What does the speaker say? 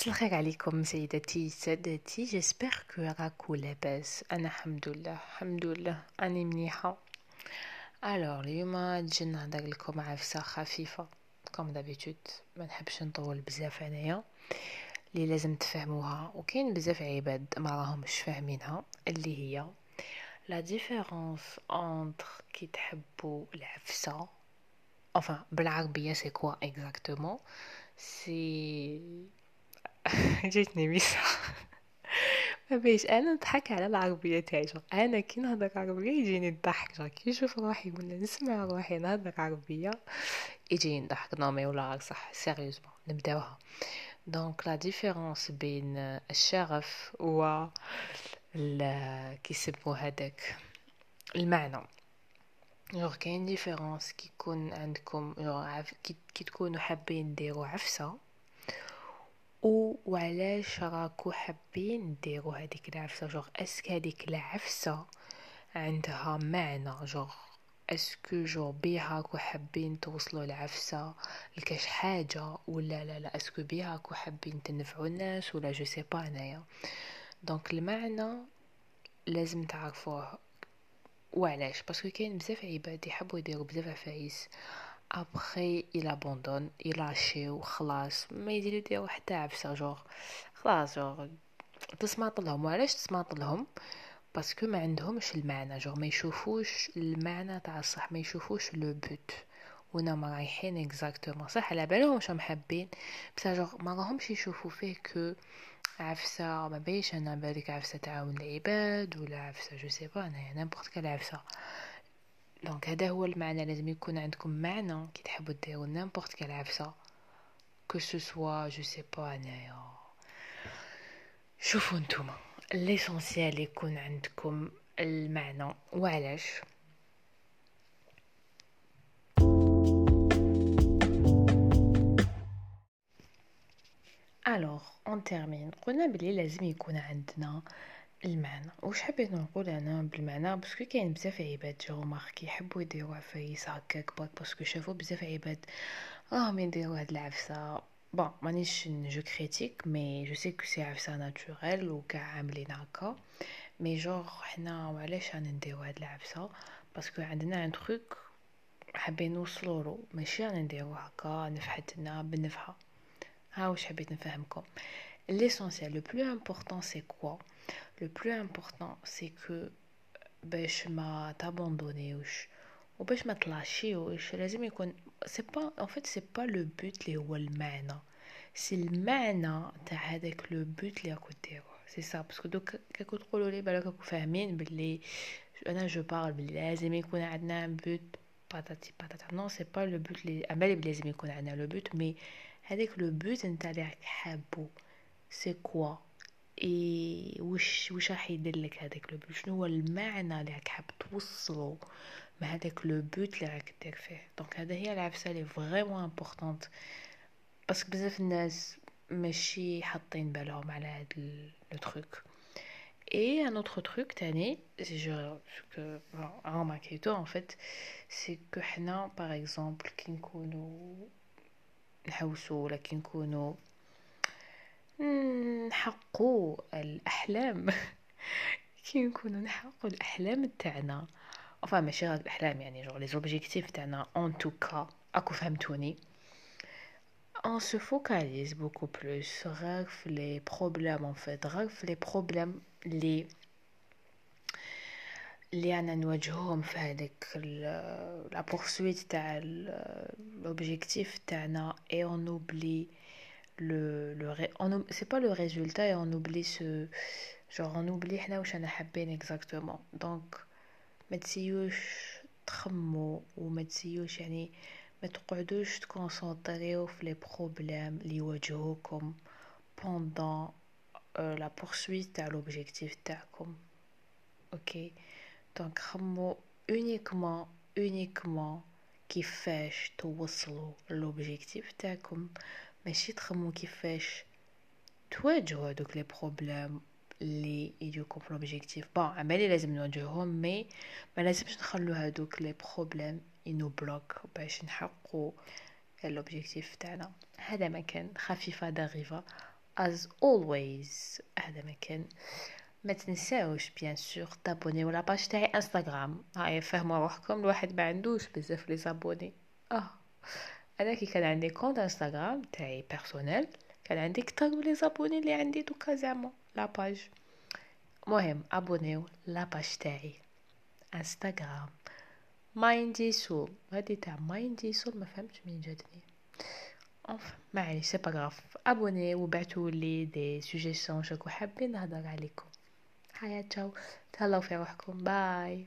مساء الخير عليكم سيداتي سادتي j'espère que راكو لاباس. أنا الحمد لله الحمد لله. أني منيحة. alors اليوم تجي نهضر لكم عفسه خفيفة. comme d'habitude ما نحبش نطول بزاف انايا اللي لازم تفهموها. وكاين بزاف عباد ما راهمش فاهمينها. اللي هي la différence entre كي تحبوا العفسة. Enfin بالعربية سي كوا اكزاكتومون سي جيتني ميسا ما بيش أنا نضحك على العربية تاعي. أنا كي نهضر عربية يجيني الضحك. كي نشوف روحي ولا نسمع روحي نهضر عربية يجيني الضحك. نو مي ولا صح سيريوزمون نبداوها. دونك لا ديفيرونس بين الشغف و كي يسمو هذاك المعنى. genre كاين différence كي يكون عندكم كي تكونوا حابين ديروا عفسة. و وعلاش راكو حابين ديروا هذيك العفسة؟ genre est-ce que هذيك العفسة عندها معنى جوغ أسكو جو بيها راكو حابين توصلوا العفسة لكاش حاجة ولا لا لا est-ce que بيها راكو حابين تنفعوا الناس ولا je sais pas أنايا. donc المعنى لازم تعرفوه. وعلاش؟ parce que كاين بزاف عباد يحبوا يديروا بزاف عفايس. ابخي il abandonne يلاشيو خلاص. ما يديروا يديروا حتى عفسه جوغ خلاص جوغ تصماط لهم وعلاش تصماط لهم parce que ما عندهمش المعنى جوغ ما يشوفوش المعنى تاع الصح ما يشوفوش le but ونا رايحين exactement صح على بالهم واش حابين بصح جوغ ما راهمش يشوفوا فيه que عفسة. ما بيش أنا بالك عفسة تعاون العباد ولا عفسة je sais pas أنا n'importe quelle عفسة. donc هذا هو المعنى. لازم يكون عندكم معنى. كي تحبوا ديروا n'importe quelle عفسة. que ce soit je sais pas انايا. شوفوا نتوما l'essentiel يكون عندكم المعنى. وعلاش؟ alors on termine قلنا بلي لازم يكون عندنا المعنى واش حبيت نقول أنا بالمعنى؟ parce que كاين بزاف عباد je remarque يحبوا يديروا عفايس هكاك برك parce que شافوا بزاف عباد. راهم يديروا هاد العفسة. bon مانيش je critique mais je sais que c'est عفسة naturelle وكاع عاملين هكا. mais genre حنا وعلاش رانا نديرو هاد العفسة؟ parce que عندنا un truc حابين نوصلولو ماشي رانا نديرو هكا نفحتنا بالنفحه ها واش حبيت نفهمكم. L'essentiel le plus important c'est quoi le plus important c'est que باش ما تابوندونيوش وباش ما تلاشيوش لازم يكون c'est pas en fait c'est pas le but اللي هو المعنى c'est المعنى تاع هذاك le but اللي راكو ديرو c'est ça parce que دوك كاكو تقولوا لي بالك راكو فاهمين باللي أنا je parle باللي لازم يكون عندنا but patati patata non c'est pas le but اللي امالي لازم يكون عندنا le but mais هذاك لو بوت نتاع اللي راك حابو سي كوا اي وش وش راح يدير لك هذاك لو بوت شنو هو المعنى اللي راك حاب توصلو مع هذاك لو بوت اللي راك دير فيه؟ دونك هذا هي العفسة لي فريمون امبورطونط باسكو بزاف الناس ماشي حاطين بالهم على هاد لو تروك ان تاني سي جو كو remarqué en fait c'est que حنا par exemple كي نكونو نحوسو ولا كي نكونو نحقو الأحلام. كي نكونو نحقو الأحلام تاعنا. Enfin ماشي غير الأحلام يعني genre les objectifs تاعنا. Tout cas أكو فهمتوني. On se focalise beaucoup plus. في les problèmes en fait. les problèmes لي اللي أنا نواجههم في هذيك la poursuite تاع l'objectif تاعنا et on oublie le, le on, c'est pas le résultat et on oublie ce genre on oublie حنا واش أنا حابين exactement. Donc ما تسيوش تخمو وما تسيوش يعني ما تقعدوش تكونسونطريو في les problèmes اللي يواجهوكم pendant euh, la poursuite تاع l'objectif تاعكم OK donc خمو uniquement uniquement كيفاش توصلوا l'objectif تاعكم ماشي تخمو كيفاش تواجهوا هادوك les problèmes اللي يجوكم في l'objectif bon عمالي لازم نواجههم mais ما لازمش نخلو هادوك les problèmes nous bloquent باش نحققو l'objectif تاعنا هذا ما كان خفيفه دغيفه as always. هذا ما كان ما تنساوش bien sûr تابونيو la page تاعي انستغرام هاي فهموا روحكم الواحد ما عندوش بزاف les abonnés آه أنا كي كان عندي compte انستغرام تاعي personnel كان عندي كتر من les abonnés اللي عندي دوكا زعما la page مهم أبونيو la page تاعي. انستغرام مايندي سول هادي تاع مايندي سول ما فهمتش منين جاتني. Enfin معليش c'est pas grave abonnez وبعتولي des suggestions شكو حابين نهضر عليكم. هيا تشاو تهلاو في روحكم. bye